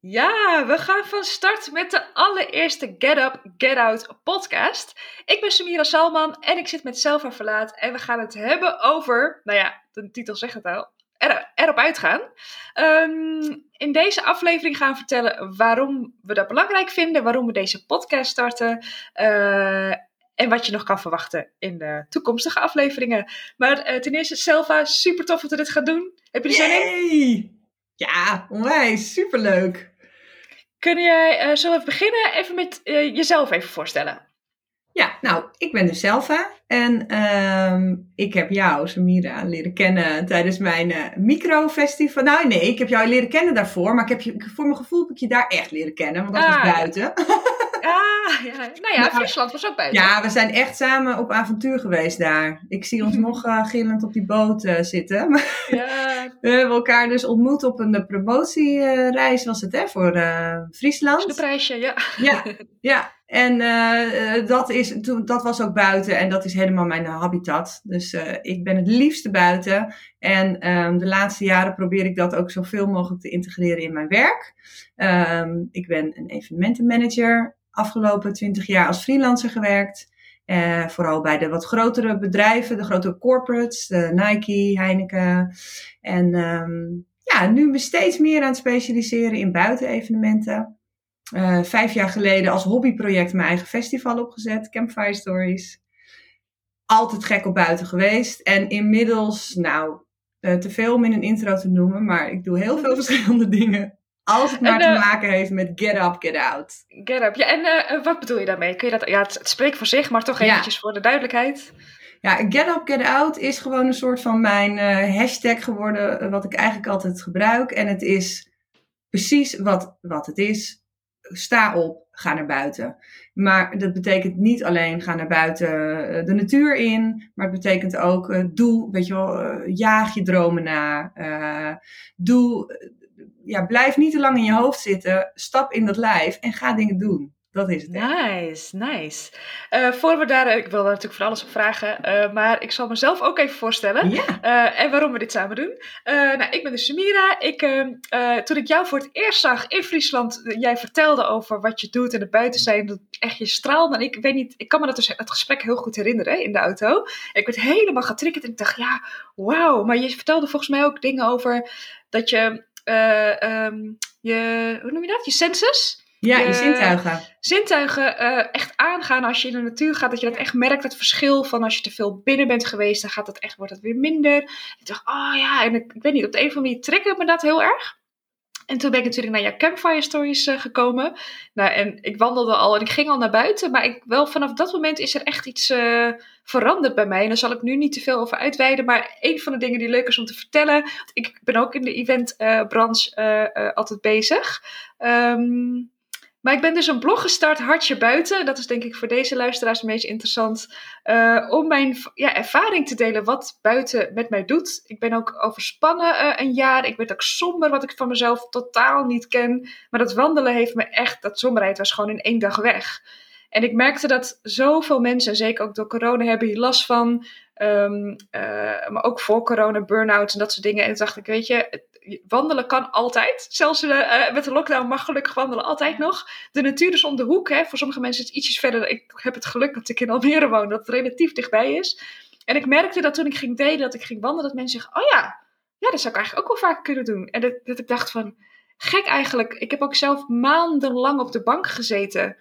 Ja, we gaan van start met de allereerste Get Up, Get Out podcast. Ik ben Samira Salman en ik zit met Selva Verlaat en we gaan het hebben over, nou ja, de titel zegt het al, er, erop uitgaan. Ehm, in deze aflevering gaan we vertellen waarom we dat belangrijk vinden, waarom we deze podcast starten uh, en wat je nog kan verwachten in de toekomstige afleveringen. Maar uh, ten eerste, Selva, super tof dat we dit gaan doen. Heb je er zin in? Ja, onwijs. Superleuk. Kun jij uh, zo even beginnen? Even met uh, jezelf even voorstellen. Ja, nou, ik ben dus Selva en uh, ik heb jou, Samira, leren kennen tijdens mijn uh, microfestival. Nou nee, ik heb jou leren kennen daarvoor, maar ik heb je, voor mijn gevoel heb ik je daar echt leren kennen, want dat ah, was buiten. Ah, ja. Nou ja, Friesland was ook buiten. Ja, we zijn echt samen op avontuur geweest daar. Ik zie ons nog uh, gillend op die boot uh, zitten. Ja. we hebben elkaar dus ontmoet op een promotiereis, was het hè, voor Friesland. De prijsje, ja. Ja, ja. En uh, dat, is, toen, dat was ook buiten en dat is helemaal mijn habitat. Dus uh, ik ben het liefste buiten. En um, de laatste jaren probeer ik dat ook zoveel mogelijk te integreren in mijn werk. Um, ik ben een evenementenmanager. Afgelopen twintig jaar als freelancer gewerkt. Uh, vooral bij de wat grotere bedrijven, de grotere corporates, de Nike, Heineken. En um, ja, nu me steeds meer aan het specialiseren in buitenevenementen. Uh, vijf jaar geleden als hobbyproject mijn eigen festival opgezet, Campfire Stories. Altijd gek op buiten geweest. En inmiddels, nou, uh, te veel om in een intro te noemen, maar ik doe heel veel verschillende dingen. Als het maar en, uh, te maken heeft met get up, get out. Get up, ja. En wat bedoel je daarmee? Kun je dat, ja, het, het spreekt voor zich, maar toch eventjes ja. voor de duidelijkheid. Ja, get up, get out is gewoon een soort van mijn hashtag geworden, wat ik eigenlijk altijd gebruik. En het is precies wat, wat het is sta op, ga naar buiten. Maar dat betekent niet alleen ga naar buiten eh, de natuur in, maar het betekent ook doe, weet je wel, jaag je dromen na. Doe, ja, blijf niet te lang in je hoofd zitten, stap in dat lijf en ga dingen doen. Dat is het. Nice, nice. Uh, voor we daar, ik wil daar natuurlijk van alles op vragen, uh, maar ik zal mezelf ook even voorstellen. Ja. Uh, en waarom we dit samen doen. nou, ik ben dus Samira. Ik, toen ik jou voor het eerst zag in Friesland, jij vertelde over wat je doet en het buiten zijn, dat echt je straalde. En ik weet niet, ik kan me dat dus, het gesprek heel goed herinneren in de auto. Ik werd helemaal getriggerd en ik dacht, ja, wauw. Maar je vertelde volgens mij ook dingen over dat je, um, je hoe noem je dat? Je sensus ja, je zintuigen. Zintuigen uh, echt aangaan als je in de natuur gaat. Dat je dat echt merkt, het verschil van als je te veel binnen bent geweest. Dan gaat dat echt, wordt het weer minder. Ik dacht, oh ja, en ik, ik weet niet, op de een of andere manier triggert me dat heel erg. En toen ben ik natuurlijk naar jouw Campfire Stories uh, gekomen. Nou, en ik wandelde al en ik ging al naar buiten. Maar ik, wel vanaf dat moment is er echt iets uh, veranderd bij mij. En daar zal ik nu niet te veel over uitweiden. Maar een van de dingen die leuk is om te vertellen. Ik ben ook in de eventbranche uh, altijd bezig. Um, maar ik ben dus een blog gestart, Hartje Buiten. Dat is denk ik voor deze luisteraars het meest interessant. Uh, om mijn ja, ervaring te delen wat buiten met mij doet. Ik ben ook overspannen uh, een jaar. Ik werd ook somber, wat ik van mezelf totaal niet ken. Maar dat wandelen heeft me echt, dat somberheid was gewoon in één dag weg. En ik merkte dat zoveel mensen, zeker ook door corona, hebben hier last van. Um, uh, maar ook voor corona, burn-out en dat soort dingen. En toen dacht ik, weet je, wandelen kan altijd. Zelfs uh, met de lockdown mag gelukkig wandelen altijd nog. De natuur is om de hoek. Hè. Voor sommige mensen is het ietsjes verder. Ik heb het geluk dat ik in Almere woon, dat het relatief dichtbij is. En ik merkte dat toen ik ging delen, dat ik ging wandelen, dat mensen zeggen, oh ja, ja, dat zou ik eigenlijk ook wel vaak kunnen doen. En dat, dat ik dacht van, gek eigenlijk. Ik heb ook zelf maandenlang op de bank gezeten.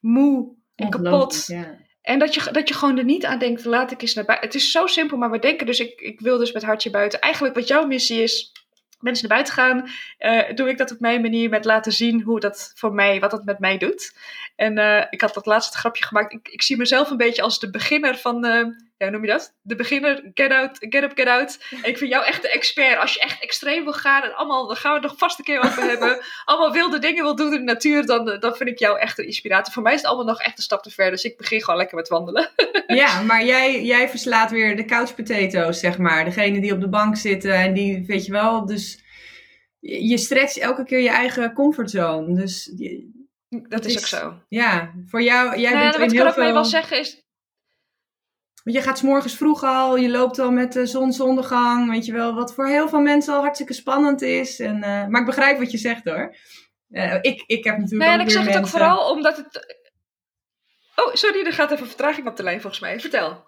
Moe en kapot. Ja. En dat je, dat je gewoon er niet aan denkt, laat ik eens naar buiten. Het is zo simpel, maar we denken dus, ik, ik wil dus met hartje buiten. Eigenlijk wat jouw missie is, mensen naar buiten gaan, uh, doe ik dat op mijn manier met laten zien hoe dat voor mij, wat dat met mij doet. En uh, ik had dat laatste grapje gemaakt. Ik, ik zie mezelf een beetje als de beginner van, uh, ja, noem je dat? De beginner, get out, get up, get out. En ik vind jou echt de expert. Als je echt extreem wil gaan en allemaal, daar gaan we het nog vast een keer over hebben, allemaal wilde dingen wil doen in de natuur, dan, dan vind ik jou echt een inspirator. Voor mij is het allemaal nog echt een stap te ver, dus ik begin gewoon lekker met wandelen. ja, maar jij, jij verslaat weer de couch potatoes, zeg maar. Degene die op de bank zitten en die, weet je wel, dus je stretcht elke keer je eigen comfortzone. Dus dat is, ook zo. Ja, voor jou, jij nou, bent wat ik heel veel... veel... wel zeggen is... Want je gaat s morgens vroeg al, je loopt al met de zonsondergang, weet je wel, wat voor heel veel mensen al hartstikke spannend is. En, uh, maar ik begrijp wat je zegt hoor. Uh, ik, ik heb natuurlijk. Nee, en ik zeg het ook vooral omdat het. Oh, sorry, er gaat even vertraging op de lijn volgens mij. Vertel.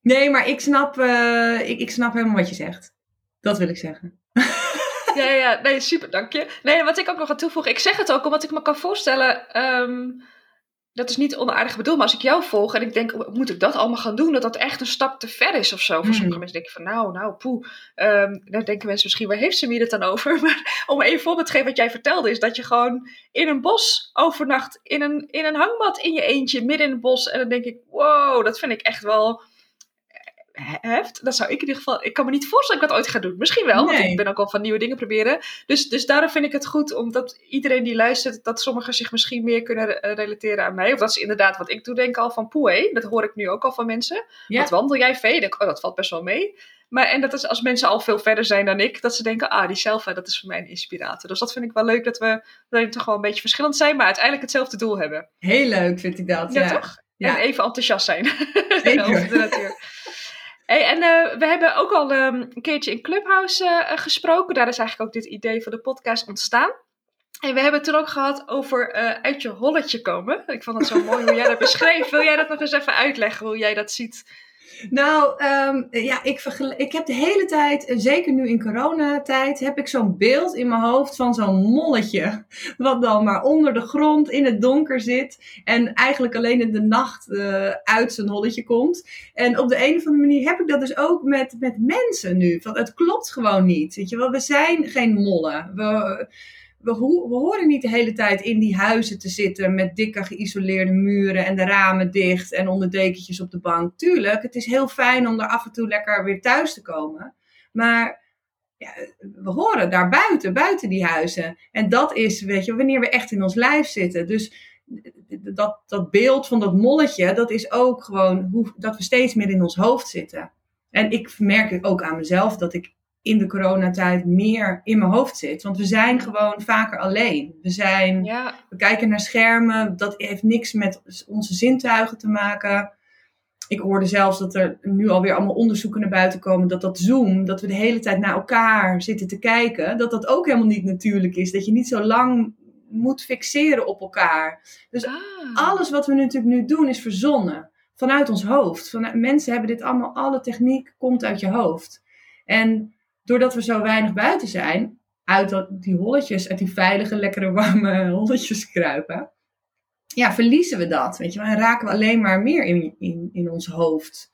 Nee, maar ik snap, uh, ik, ik snap helemaal wat je zegt. Dat wil ik zeggen. ja, ja, nee, super, dank je. Nee, wat ik ook nog ga toevoegen, ik zeg het ook omdat ik me kan voorstellen. Um, dat is niet onaardig bedoeld, maar als ik jou volg en ik denk, moet ik dat allemaal gaan doen? Dat dat echt een stap te ver is of zo. Voor sommige hmm. mensen denk ik van, nou, nou, poe. Um, dan denken mensen misschien, waar heeft ze mir het dan over? Maar om even voorbeeld te geven wat jij vertelde, is dat je gewoon in een bos overnacht, in een, in een hangmat in je eentje, midden in het bos. En dan denk ik, wow, dat vind ik echt wel heft. Dat zou ik in ieder geval. Ik kan me niet voorstellen dat ik dat ooit ga doen. Misschien wel, want ik ben ook al van nieuwe dingen proberen. Dus, dus daarom vind ik het goed, omdat iedereen die luistert, dat sommigen zich misschien meer kunnen eh, relateren aan mij. Of dat is inderdaad wat ik doe, denk al van poe. Dat hoor ik nu ook al van mensen. Wat wandel jij veel? Oh, dat valt best wel mee. Maar en dat is als mensen al veel verder zijn dan ik, dat ze denken, ah, die zelf, dat is voor mij een inspirator. Dus dat vind ik wel leuk dat we, dat toch wel een beetje verschillend zijn, maar uiteindelijk hetzelfde doel hebben. Heel leuk vind ik dat. Ja, ja. toch? Ja. En even enthousiast zijn. Zeker. over de natuur. En uh, we hebben ook al um, een keertje in Clubhouse uh, gesproken. Daar is eigenlijk ook dit idee voor de podcast ontstaan. En we hebben het toen ook gehad over uit je holletje komen. Ik vond het zo mooi hoe jij dat beschreef. Wil jij dat nog eens even uitleggen, hoe jij dat ziet? Nou, ehm, ja, ik, ik heb de hele tijd, zeker nu in coronatijd, heb ik zo'n beeld in mijn hoofd van zo'n molletje. Wat dan maar onder de grond in het donker zit. En eigenlijk alleen in de nacht uh, uit zijn holletje komt. En op de een of andere manier heb ik dat dus ook met, met mensen nu. Van, het klopt gewoon niet. Weet je wel, we zijn geen mollen. We we, we, horen niet de hele tijd in die huizen te zitten met dikke geïsoleerde muren en de ramen dicht en onder dekentjes op de bank. Tuurlijk, het is heel fijn om er af en toe lekker weer thuis te komen. Maar ja, we horen daar buiten, buiten die huizen. En dat is, weet je, wanneer we echt in ons lijf zitten. Dus dat, dat beeld van dat molletje, dat is ook gewoon hoe, dat we steeds meer in ons hoofd zitten. En ik merk ook aan mezelf dat ik in de coronatijd meer in mijn hoofd zit. Want we zijn gewoon vaker alleen. We, zijn, we kijken naar schermen. Dat heeft niks met onze zintuigen te maken. Ik hoorde zelfs dat er nu alweer allemaal onderzoeken naar buiten komen. Dat dat Zoom, dat we de hele tijd naar elkaar zitten te kijken. Dat dat ook helemaal niet natuurlijk is. Dat je niet zo lang moet fixeren op elkaar. Dus ah. alles wat we natuurlijk nu doen is verzonnen. Vanuit ons hoofd. Van, mensen hebben dit allemaal, alle techniek komt uit je hoofd. En doordat we zo weinig buiten zijn, uit die holletjes, uit die veilige, lekkere, warme holletjes kruipen, ja, verliezen we dat, weet je wel. En raken we alleen maar meer in, in, in ons hoofd.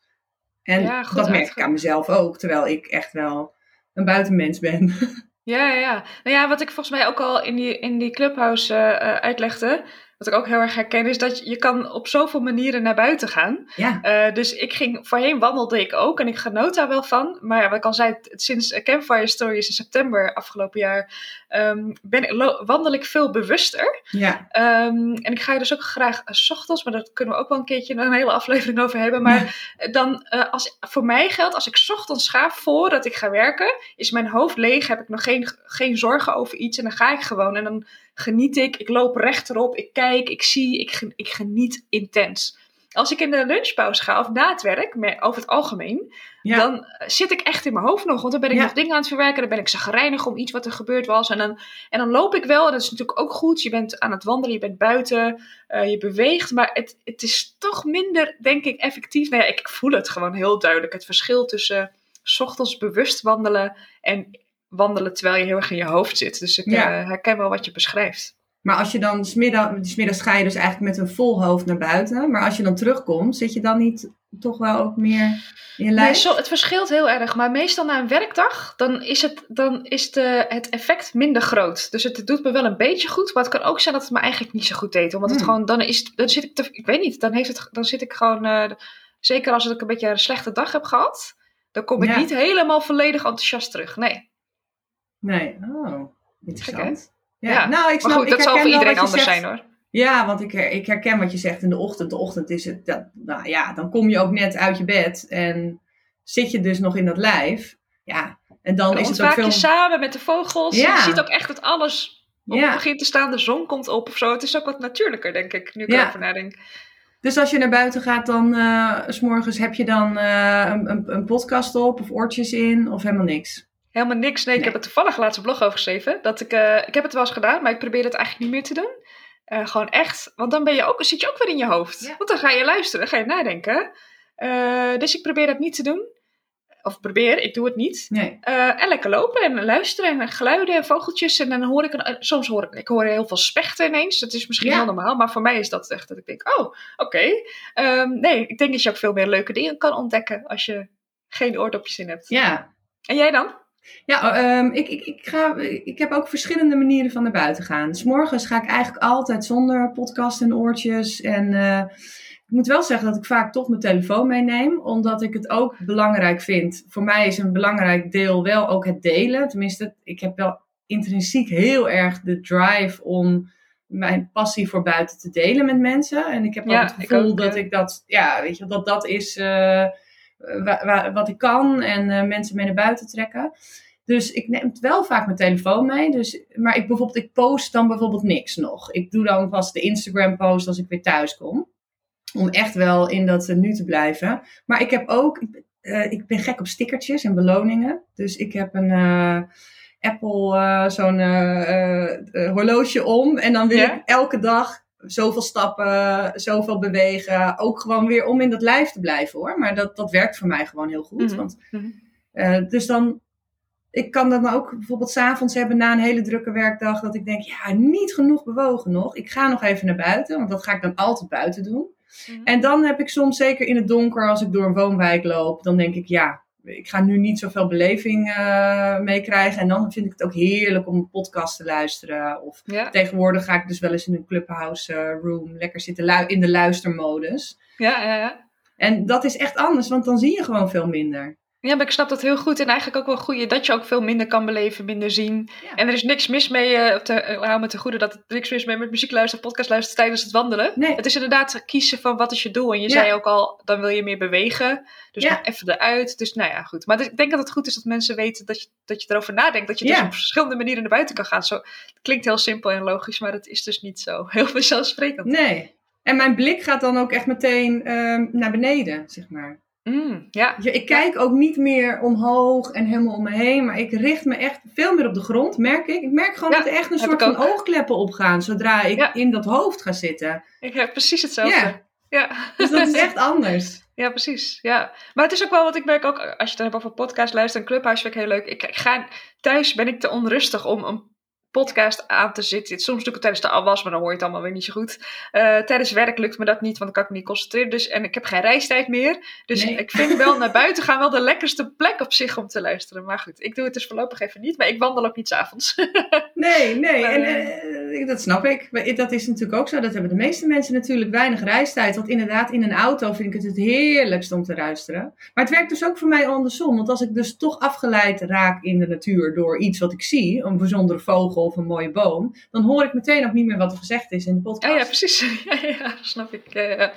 En dat merk ik aan mezelf ook, terwijl ik echt wel een buitenmens ben. Ja, ja. Nou ja, wat ik volgens mij ook al in die, in die clubhouse uh, uitlegde, wat ik ook heel erg herken, is dat je kan op zoveel manieren naar buiten gaan. Ja. Uh, dus ik ging, voorheen wandelde ik ook en ik genoot daar wel van. Maar ja, wat ik al zei, sinds Campfire Stories in september afgelopen jaar, um, ben, wandel ik veel bewuster. Ja. Um, en ik ga dus ook graag uh, s ochtends, maar dat kunnen we ook wel een keertje een hele aflevering over hebben. Maar dan, uh, als, voor mij geldt, als ik s ochtends ga, voordat ik ga werken, is mijn hoofd leeg, heb ik nog geen, geen zorgen over iets en dan ga ik gewoon. En dan geniet ik. Ik loop rechterop, ik kijk, ik zie, ik, ik geniet intens. Als ik in de lunchpauze ga of na het werk, over het algemeen, dan zit ik echt in mijn hoofd nog. Want dan ben ik nog dingen aan het verwerken. Dan ben ik zagrijnig om iets wat er gebeurd was. En dan, en dan loop ik wel. En dat is natuurlijk ook goed. Je bent aan het wandelen, je bent buiten, uh, je beweegt. Maar het, het is toch minder, denk ik, effectief. Nou ja, ik voel het gewoon heel duidelijk. Het verschil tussen s ochtends bewust wandelen en wandelen terwijl je heel erg in je hoofd zit. Dus ik ja. uh, herken wel wat je beschrijft. Maar als je dan smiddag, smiddags ga je dus eigenlijk met een vol hoofd naar buiten. Maar als je dan terugkomt, zit je dan niet toch wel ook meer in je lijf? Nee, zo, het verschilt heel erg. Maar meestal na een werkdag, dan is, het, dan is de, het effect minder groot. Dus het doet me wel een beetje goed. Maar het kan ook zijn dat het me eigenlijk niet zo goed deed. Omdat het hmm. gewoon, dan, is, dan zit ik te, ik weet niet, dan, heeft het, dan zit ik gewoon, uh, zeker als ik een beetje een slechte dag heb gehad. Dan kom ik niet helemaal volledig enthousiast terug. Nee. Nee, oh, interessant. ja. ja. nou, ik snap, maar goed, dat zal voor iedereen anders zijn hoor. Ja, want ik, ik herken wat je zegt in de ochtend. De ochtend is het, dat, nou ja, dan kom je ook net uit je bed en zit je dus nog in dat lijf. Ja, en dan, is het ook veel... je samen met de vogels. Ja. Je ziet ook echt dat alles op ja. begint te staan. De zon komt op of zo. Het is ook wat natuurlijker, denk ik, nu ik ja. erover nadenk. Dus als je naar buiten gaat, dan uh, s morgens heb je dan uh, een, een, podcast op of oortjes in of helemaal niks? Helemaal niks. Nee, ik heb er toevallig laatst een blog over geschreven. Dat ik, uh, ik heb het wel eens gedaan, maar ik probeer het eigenlijk niet meer te doen. Uh, gewoon echt, want dan ben je ook, zit je ook weer in je hoofd. Ja. Want dan ga je luisteren, dan ga je nadenken. Uh, dus ik probeer dat niet te doen. Of probeer, ik doe het niet. Nee. en lekker lopen en luisteren en geluiden en vogeltjes. En dan hoor ik, een, soms hoor ik, ik hoor heel veel spechten ineens. Dat is misschien ja. heel normaal, maar voor mij is dat echt dat ik denk, oh, oké. Okay. Um, nee, ik denk dat je ook veel meer leuke dingen kan ontdekken als je geen oordopjes in hebt. Ja. En jij dan? Ja, um, ik, ik, ik, ga, ik heb ook verschillende manieren van naar buiten gaan. S morgens ga ik eigenlijk altijd zonder podcast en oortjes. En uh, ik moet wel zeggen dat ik vaak toch mijn telefoon meeneem, omdat ik het ook belangrijk vind. Voor mij is een belangrijk deel wel ook het delen. Tenminste, ik heb wel intrinsiek heel erg de drive om mijn passie voor buiten te delen met mensen. En ik heb ook het gevoel ook, dat ik dat, ja, weet je, dat dat is. Uh, wat ik kan en uh, mensen mee naar buiten trekken. Dus ik neem wel vaak mijn telefoon mee. Dus, maar ik, bijvoorbeeld, ik post dan bijvoorbeeld niks nog. Ik doe dan vast de Instagram post als ik weer thuis kom. Om echt wel in dat nu te blijven. Maar ik heb ook, uh, ik ben gek op stickertjes en beloningen. Dus ik heb een uh, Apple, zo'n horloge om. En dan wil ja? ik elke dag zoveel stappen, zoveel bewegen. Ook gewoon weer om in dat lijf te blijven hoor. Maar dat, dat werkt voor mij gewoon heel goed. Mhm. Want, Mm-hmm. uh, dus dan, ik kan dat dan ook bijvoorbeeld s'avonds hebben na een hele drukke werkdag. Dat ik denk, ja, niet genoeg bewogen nog. Ik ga nog even naar buiten, want dat ga ik dan altijd buiten doen. Mhm. En dan heb ik soms zeker in het donker, als ik door een woonwijk loop, dan denk ik, ja, ik ga nu niet zoveel beleving uh, meekrijgen. En dan vind ik het ook heerlijk om een podcast te luisteren. Of Ja. tegenwoordig ga ik dus wel eens in een clubhouse uh, room lekker zitten lu- in de luistermodus. Ja, ja, ja. En dat is echt anders, want dan zie je gewoon veel minder. Ja, maar ik snap dat heel goed. En eigenlijk ook wel goed dat je ook veel minder kan beleven, minder zien. Ja. En er is niks mis mee, eh, te, uh, hou me te goede, dat er niks mis mee met muziek luisteren, podcast luisteren tijdens het wandelen. Nee. Het is inderdaad kiezen van wat is je doel. En je Ja. zei ook al, dan wil je meer bewegen. Dus Ja. even eruit. Dus nou ja, goed. Maar dus ik denk dat het goed is dat mensen weten dat je, dat je erover nadenkt. Dat je dus op verschillende manieren naar buiten kan gaan. Zo, het klinkt heel simpel en logisch, maar dat is dus niet zo heel vanzelfsprekend. Nee. En mijn blik gaat dan ook echt meteen ehm, naar beneden, zeg maar. Mm, ja. Ja, ik kijk ook niet meer omhoog en helemaal om me heen, maar ik richt me echt veel meer op de grond, merk ik. Ik merk gewoon Ja, dat er echt een soort van oogkleppen opgaan zodra ik Ja. in dat hoofd ga zitten. Ik heb precies hetzelfde. Ja. ja. Dus dat is echt anders. Ja, precies. Ja. Maar het is ook wel wat ik merk ook, als je het dan hebt over podcast luisteren en Clubhouse vind ik heel leuk. Ik, ik ga, thuis ben ik te onrustig om een podcast aan te zitten. Soms doe ik het tijdens de afwas, maar dan hoor je het allemaal weer niet zo goed. Eh, tijdens werk lukt me dat niet, want dan kan ik me niet concentreren. Dus, en ik heb geen reistijd meer. Dus Nee. ik vind wel naar buiten gaan wel de lekkerste plek op zich om te luisteren. Maar goed, ik doe het dus voorlopig even niet. Maar ik wandel ook niet s'avonds. Nee, nee, Maar, en, eh, eh, dat snap ik. Maar Dat is natuurlijk ook zo. Dat hebben de meeste mensen natuurlijk weinig reistijd. Want inderdaad, in een auto vind ik het het heerlijkst om te luisteren. Maar het werkt dus ook voor mij andersom. Want als ik dus toch afgeleid raak in de natuur door iets wat ik zie, een bijzondere vogel of een mooie boom, dan hoor ik meteen ook niet meer wat er gezegd is in de podcast. Ja, ja, precies. Ja, ja, snap ik. Ja, ja.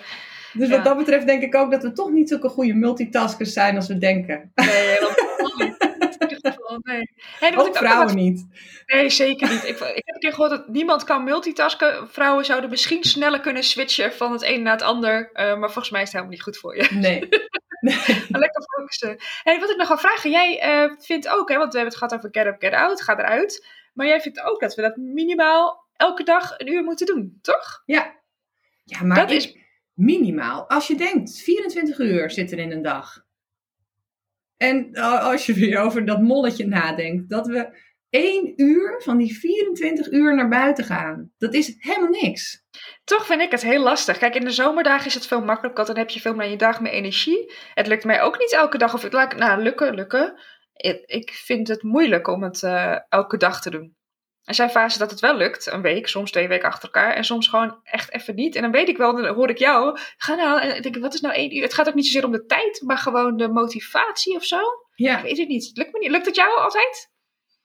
Dus wat dat betreft denk ik ook dat we toch niet zulke goede multitaskers zijn als we denken. Nee, geval, nee. Hey, Ook ik vrouwen niet. Nee, zeker niet. Ik, ik heb een keer gehoord dat niemand kan multitasken. Vrouwen zouden misschien sneller kunnen switchen van het een naar het ander. eh, maar volgens mij is het helemaal niet goed voor je. Nee. nee. Lekker focussen. Hey, wat ik nog wil vragen. Jij eh, vindt ook, hè, want we hebben het gehad over get up, get out. Ga eruit. Maar jij vindt ook dat we dat minimaal elke dag een uur moeten doen, toch? Ja. Ja, maar Dat ik- is- minimaal. Als je denkt, 24 uur zit er in een dag. En a- als je weer over dat molletje nadenkt, dat we één uur van die 24 uur naar buiten gaan. Dat is helemaal niks. Toch vind ik het heel lastig. Kijk, in de zomerdagen is het veel makkelijker, want dan heb je veel meer je dag meer energie. Het lukt mij ook niet elke dag. Of het laat, nou, lukken, lukken. Ik, vind het moeilijk om het eh, elke dag te doen. Er zijn fases dat het wel lukt, een week, soms twee weken achter elkaar. En soms gewoon echt even niet. En dan weet ik wel, dan hoor ik jou. Ga nou, en denk ik, wat is nou één uur? Het gaat ook niet zozeer om de tijd, maar gewoon de motivatie of zo. Ja. Ik weet het niet. Lukt me niet. Lukt het jou altijd?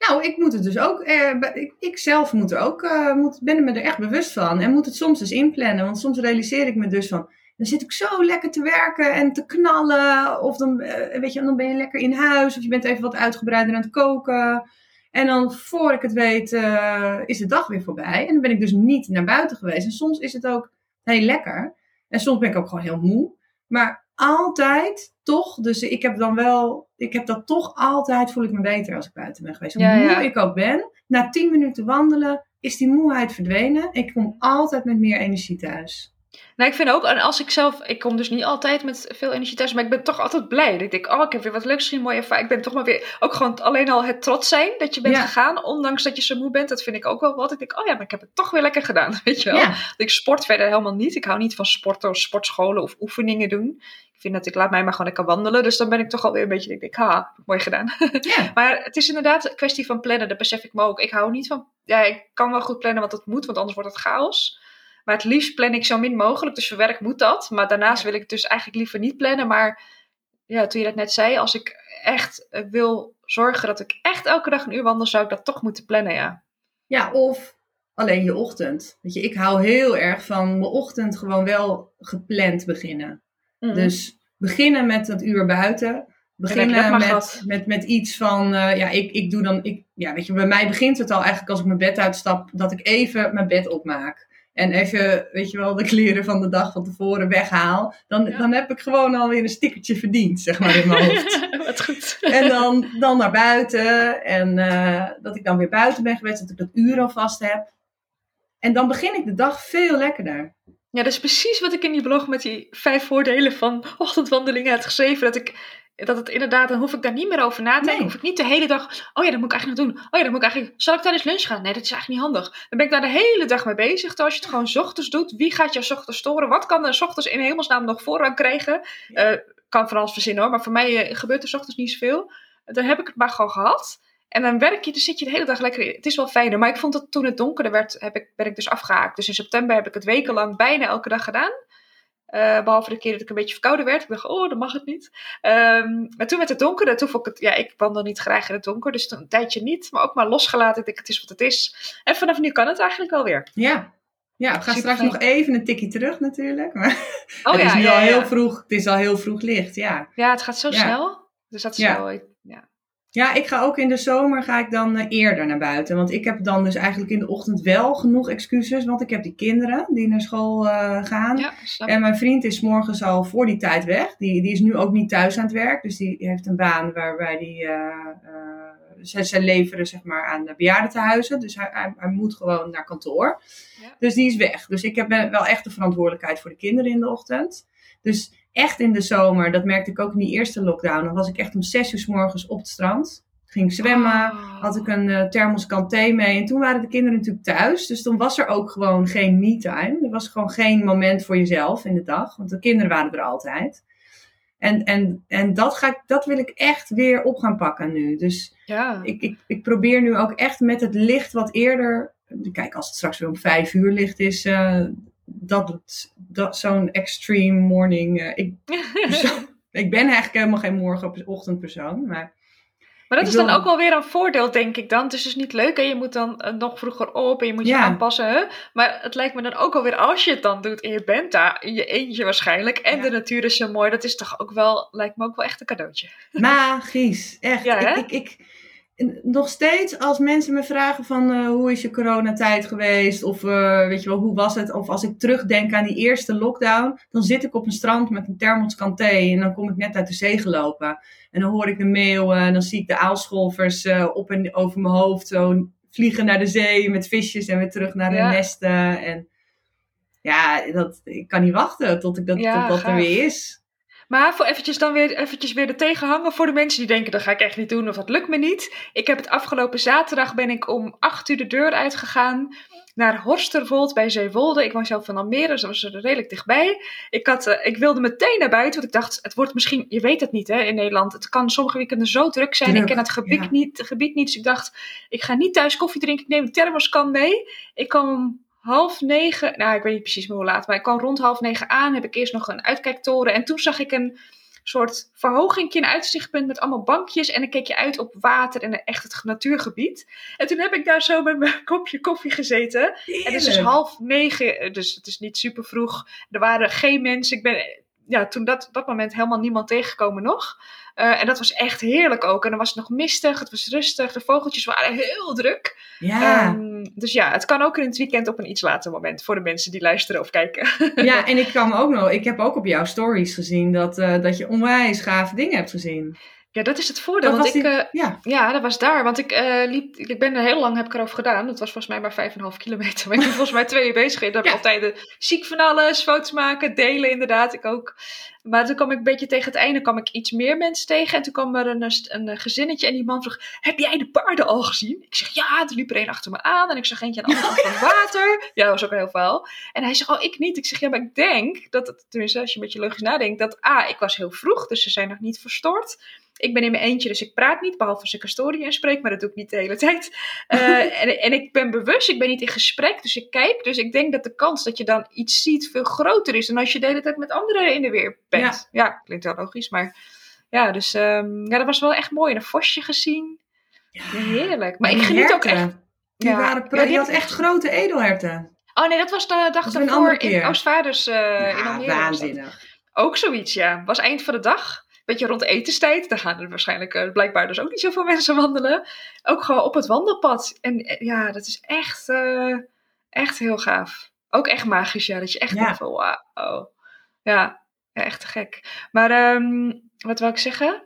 Nou, ik moet het dus ook, eh, ik, ik zelf moet er ook, eh, moet, ben er me er echt bewust van. En moet het soms dus inplannen. Want soms realiseer ik me dus van, dan zit ik zo lekker te werken en te knallen. Of dan, eh, weet je, dan ben je lekker in huis. Of je bent even wat uitgebreider aan het koken. En dan, voor ik het weet, eh, is de dag weer voorbij. En dan ben ik dus niet naar buiten geweest. En soms is het ook heel lekker. En soms ben ik ook gewoon heel moe. Maar altijd toch, dus ik heb dan wel, ik heb dat toch altijd, voel ik me beter als ik buiten ben geweest. Hoe Ja, ja. moe ik ook ben, na 10 minuten wandelen is die moeheid verdwenen. Ik kom altijd met meer energie thuis. Nou, ik vind ook, en als ik zelf, ik kom dus niet altijd met veel energie thuis, maar ik ben toch altijd blij. Dat ik denk, oh, ik heb weer wat leuks gezien, mooi ervaring. Ik ben toch maar weer, ook gewoon alleen al het trots zijn dat je bent Ja. gegaan, ondanks dat je zo moe bent. Dat vind ik ook wel wat. Ik denk, oh ja, maar ik heb het toch weer lekker gedaan, weet je wel. Ja, Ik sport verder helemaal niet. Ik hou niet van sporten of sportscholen of oefeningen doen. Ik vind dat ik laat mij maar gewoon lekker wandelen. Dus dan ben ik toch alweer een beetje, ik denk, ha, mooi gedaan. ja. Maar het is inderdaad een kwestie van plannen. Dat besef ik me ook. Ik hou niet van, ja, ik kan wel goed plannen, want het moet, want anders wordt het chaos. Maar het liefst plan ik zo min mogelijk. Dus voor werk moet dat. Maar daarnaast wil ik het dus eigenlijk liever niet plannen. Maar ja, toen je dat net zei, als ik echt eh, wil zorgen dat ik echt elke dag een uur wandel, zou ik dat toch moeten plannen, ja. ja, of alleen je ochtend. Weet je, ik hou heel erg van mijn ochtend gewoon wel gepland beginnen. Mhm. Dus beginnen met dat uur buiten. Beginnen met, met, met iets van, eh, ja, ik, ik doe dan, ik, ja, weet je, bij mij begint het al eigenlijk als ik mijn bed uitstap, dat ik even mijn bed opmaak. En even, weet je wel, de kleren van de dag van tevoren weghaal. Dan, Ja. dan heb ik gewoon alweer een stickertje verdiend, zeg maar, in mijn hoofd. Wat goed. En dan, dan naar buiten. En eh, dat ik dan weer buiten ben geweest, dat ik dat uur alvast heb. En dan begin ik de dag veel lekkerder. Ja, dat is precies wat ik in die blog met die vijf voordelen van ochtendwandelingen had geschreven. Dat ik dat het inderdaad, dan hoef ik daar niet meer over na te denken. Nee. Hoef ik niet de hele dag, oh ja, dat moet ik eigenlijk nog doen. Oh ja, dat moet ik eigenlijk, zal ik tijdens lunch gaan? Nee, dat is eigenlijk niet handig. Dan ben ik daar de hele dag mee bezig. Terwijl als je het gewoon 's ochtends doet, wie gaat jou 's ochtends storen? Wat kan er 's ochtends in hemelsnaam nog voorrang krijgen? Eh, kan van alles verzinnen hoor, maar voor mij eh, gebeurt er 's ochtends niet zoveel. Dan heb ik het maar gewoon gehad. En dan werk je, dan zit je de hele dag lekker in. Het is wel fijner. Maar ik vond dat toen het donkerder werd, heb ik, ben ik dus afgehaakt. Dus in september heb ik het wekenlang bijna elke dag gedaan. Eh, behalve de keer dat ik een beetje verkouden werd. Ik dacht, oh, dan mag het niet. Ehm, maar toen werd het donker. Toen vond ik het, ja, ik wandel niet graag in het donker. Dus een tijdje niet. Maar ook maar losgelaten. Ik denk, het is wat het is. En vanaf nu kan het eigenlijk wel weer. Ja. Ja, we gaan straks nog even een tikje terug natuurlijk. Maar Oh het ja, is nu ja, al ja. heel vroeg. Het is al heel vroeg licht, ja. Ja, het gaat zo snel. Dus dat is wel... Ja. Ik ga ook in de zomer ga ik dan eh, eerder naar buiten. Want ik heb dan dus eigenlijk in de ochtend wel genoeg excuses. Want ik heb die kinderen die naar school eh, gaan. Ja, En mijn vriend is morgens al voor die tijd weg. Die, die is nu ook niet thuis aan het werk. Dus die heeft een baan waarbij die. zij, zij leveren zeg maar aan de bejaardentehuizen. Dus hij, hij, hij moet gewoon naar kantoor. Ja. Dus die is weg. Dus ik heb wel echt de verantwoordelijkheid voor de kinderen in de ochtend. Dus echt in de zomer, dat merkte ik ook in die eerste lockdown. Dan was ik echt om zes uur 's morgens op het strand. Ging zwemmen. Oh. Had ik een eh thermoskan thee mee. En toen waren de kinderen natuurlijk thuis. Dus toen was er ook gewoon geen me-time. Er was gewoon geen moment voor jezelf in de dag. Want de kinderen waren er altijd. En, en, en dat, ga ik, dat wil ik echt weer op gaan pakken nu. Dus Ja. ik, ik, ik probeer nu ook echt met het licht wat eerder. Kijk, als het straks weer om vijf uur licht is. eh, dat, het- dat zo'n extreme morning. eh, ik, persoon- ik ben eigenlijk helemaal geen morgen-ochtendpersoon. Maar Maar dat is dan ook wel weer een voordeel, denk ik dan. Het is dus niet leuk en je moet dan eh, nog vroeger op en je moet je Ja. aanpassen. Hè? Maar het lijkt me dan ook alweer, als je het dan doet en je bent daar, in je eentje waarschijnlijk, en Ja. de natuur is zo mooi, dat is toch ook wel, lijkt me ook wel echt een cadeautje. Magisch, echt. Ja, ik, ik, ik, nog steeds als mensen me vragen van eh, hoe is je coronatijd geweest of eh, weet je wel, hoe was het? Of als ik terugdenk aan die eerste lockdown, dan zit ik op een strand met een thermoskan thee en dan kom ik net uit de zee gelopen. En dan hoor ik de meeuwen en dan zie ik de aalscholvers eh, op en over mijn hoofd zo vliegen naar de zee met visjes en weer terug naar Ja. hun nesten. En ja, dat, ik kan niet wachten tot, ik dat, Ja, tot dat er weer is. Maar voor eventjes dan weer, eventjes weer er tegenhangen voor de mensen die denken, dat ga ik echt niet doen of dat lukt me niet. Ik heb het afgelopen zaterdag ben ik om 8 uur de deur uitgegaan naar Horstervold bij Zeewolde. Ik woon zelf van Almere, dus dat was er redelijk dichtbij. Ik, had, eh, ik wilde meteen naar buiten, want ik dacht, het wordt misschien, je weet het niet hè, in Nederland. Het kan sommige weekenden zo druk zijn. Druk, ik ken het gebied, ja. niet, gebied niet, dus ik dacht, ik ga niet thuis koffie drinken, ik neem een thermoskan mee. Ik kwam half negen, nou ik weet niet precies meer hoe laat, maar ik kwam rond half negen aan. Heb ik eerst nog een uitkijktoren en toen zag ik een soort verhogingje, een uitzichtpunt met allemaal bankjes. En dan keek je uit op water en echt het natuurgebied. En toen heb ik daar zo met mijn kopje koffie gezeten. En het is dus half negen, dus het is niet super vroeg. Er waren geen mensen. Ik ben ja, toen dat, dat moment helemaal niemand tegengekomen nog. Eh, en dat was echt heerlijk ook. En dan was het nog mistig, het was rustig. De vogeltjes waren heel druk. Ja. Ehm, dus ja, het kan ook in het weekend op een iets later moment voor de mensen die luisteren of kijken. Ja, en ik kan ook nog, ik heb ook op jouw stories gezien dat, uh, dat je onwijs gave dingen hebt gezien. Ja, dat is het voordeel. want ik, uh, ja. ja, dat was daar. Want ik uh, liep, ik ben er heel lang heb ik erover gedaan. Dat was volgens mij maar 5,5 kilometer. Maar ik ben volgens mij twee uur bezig. Dat heb ja. altijd ziek van alles, foto's maken, delen inderdaad. Ik ook. Maar toen kwam ik een beetje tegen het einde kwam ik iets meer mensen tegen. En toen kwam er een, een, gezinnetje en die man vroeg, heb jij de paarden al gezien? Ik zeg, ja, er liep er een achter me aan. En ik zag eentje aan de andere kant van water. Ja, dat was ook een heel verhaal. En hij zegt, oh, ik niet. Ik zeg, ja, maar ik denk dat, het, tenminste als je een beetje logisch nadenkt, dat A, ik was heel vroeg, dus ze zijn nog niet verstoord. Ik ben in mijn eentje, dus ik praat niet, behalve als ik een story inspreek, maar dat doe ik niet de hele tijd. Uh, en, en ik ben bewust, ik ben niet in gesprek, dus ik kijk. Dus ik denk dat de kans dat je dan iets ziet veel groter is dan als je de hele tijd met anderen in de weer bent. Ja, ja klinkt wel logisch, maar ja, dus um, ja, dat was wel echt mooi. En een vosje gezien. Ja, heerlijk. Maar ik geniet ook echt. Die, waren, ja, die had echt grote edelherten. Oh nee, dat was de dag daarvoor in Oostvaarders uh, ja, in Almere. Waanzinnig. Ook zoiets, ja. Was eind van de dag beetje rond etenstijd. Daar gaan er waarschijnlijk uh, blijkbaar dus ook niet zoveel mensen wandelen. Ook gewoon op het wandelpad. En uh, ja, dat is echt, uh, echt heel gaaf. Ook echt magisch, ja. Dat je echt ja. denkt van, wauw. Ja, echt gek. Maar um, wat wil ik zeggen?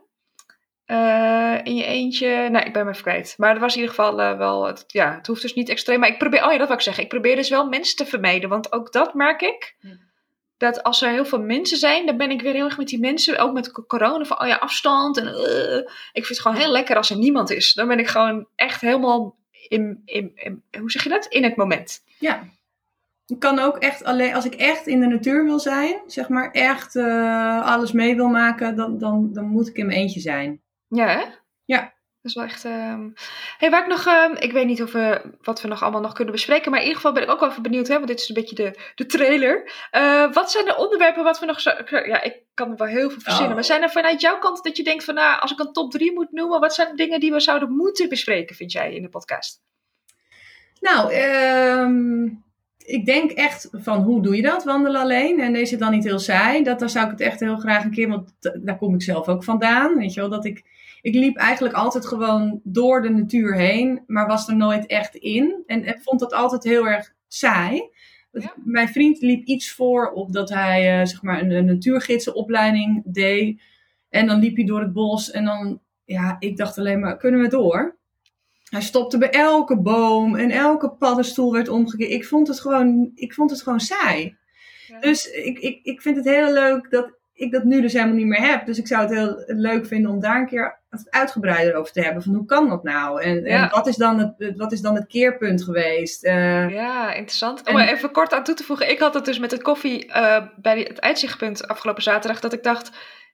in je eentje, nou, ik ben me even kwijt. Maar er was in ieder geval wel, het, ja, het hoeft dus niet extreem. Maar ik probeer, oh ja, dat wil ik zeggen. Ik probeer dus wel mensen te vermijden. Want ook dat merk ik. Ja dat als er heel veel mensen zijn, dan ben ik weer heel erg met die mensen, ook met corona, van oh ja, afstand. En, uh, ik vind het gewoon heel lekker als er niemand is. Dan ben ik gewoon echt helemaal in, in, in hoe zeg je dat? In het moment. Ja. Ik kan ook echt alleen, als ik echt in de natuur wil zijn, zeg maar echt uh, alles mee wil maken, dan, dan, dan moet ik in mijn eentje zijn. Ja, hè? Ja. Dat is wel echt. Uh... Hey, waar ik nog. Uh, ik weet niet of we, wat we nog allemaal nog kunnen bespreken. Maar in ieder geval ben ik ook wel even benieuwd. Hè, want dit is een beetje de, de trailer. Uh, wat zijn de onderwerpen wat we nog. Zo, ja, ik kan er wel heel veel verzinnen. Oh. Maar zijn er vanuit jouw kant dat je denkt van. Nou, als ik een top 3 moet noemen. Wat zijn de dingen die we zouden moeten bespreken, vind jij in de podcast? Nou, um, ik denk echt van hoe doe je dat, wandelen alleen? En is het dan niet heel saai? Dat, daar zou ik het echt heel graag een keer. Want daar kom ik zelf ook vandaan. Weet je wel, dat ik ik liep eigenlijk altijd gewoon door de natuur heen, maar was er nooit echt in. En, en vond dat altijd heel erg saai. Ja. Mijn vriend liep iets voor op dat hij uh, zeg maar een, een natuurgidsenopleiding deed. En dan liep hij door het bos en dan, ja, ik dacht alleen maar, kunnen we door? Hij stopte bij elke boom en elke paddenstoel werd omgekeerd. Ik vond het gewoon, ik vond het gewoon saai. Ja. Dus ik, ik, ik vind het heel leuk dat ik dat nu dus helemaal niet meer heb. Dus ik zou het heel leuk vinden om daar een keer uitgebreider over te hebben. Van hoe kan dat nou? En, en wat, is dan het, wat is dan het keerpunt geweest? Uh, ja, interessant. Om er even kort aan toe te voegen. Ik had het dus met het koffie uh, bij het uitzichtpunt afgelopen zaterdag. Dat ik dacht,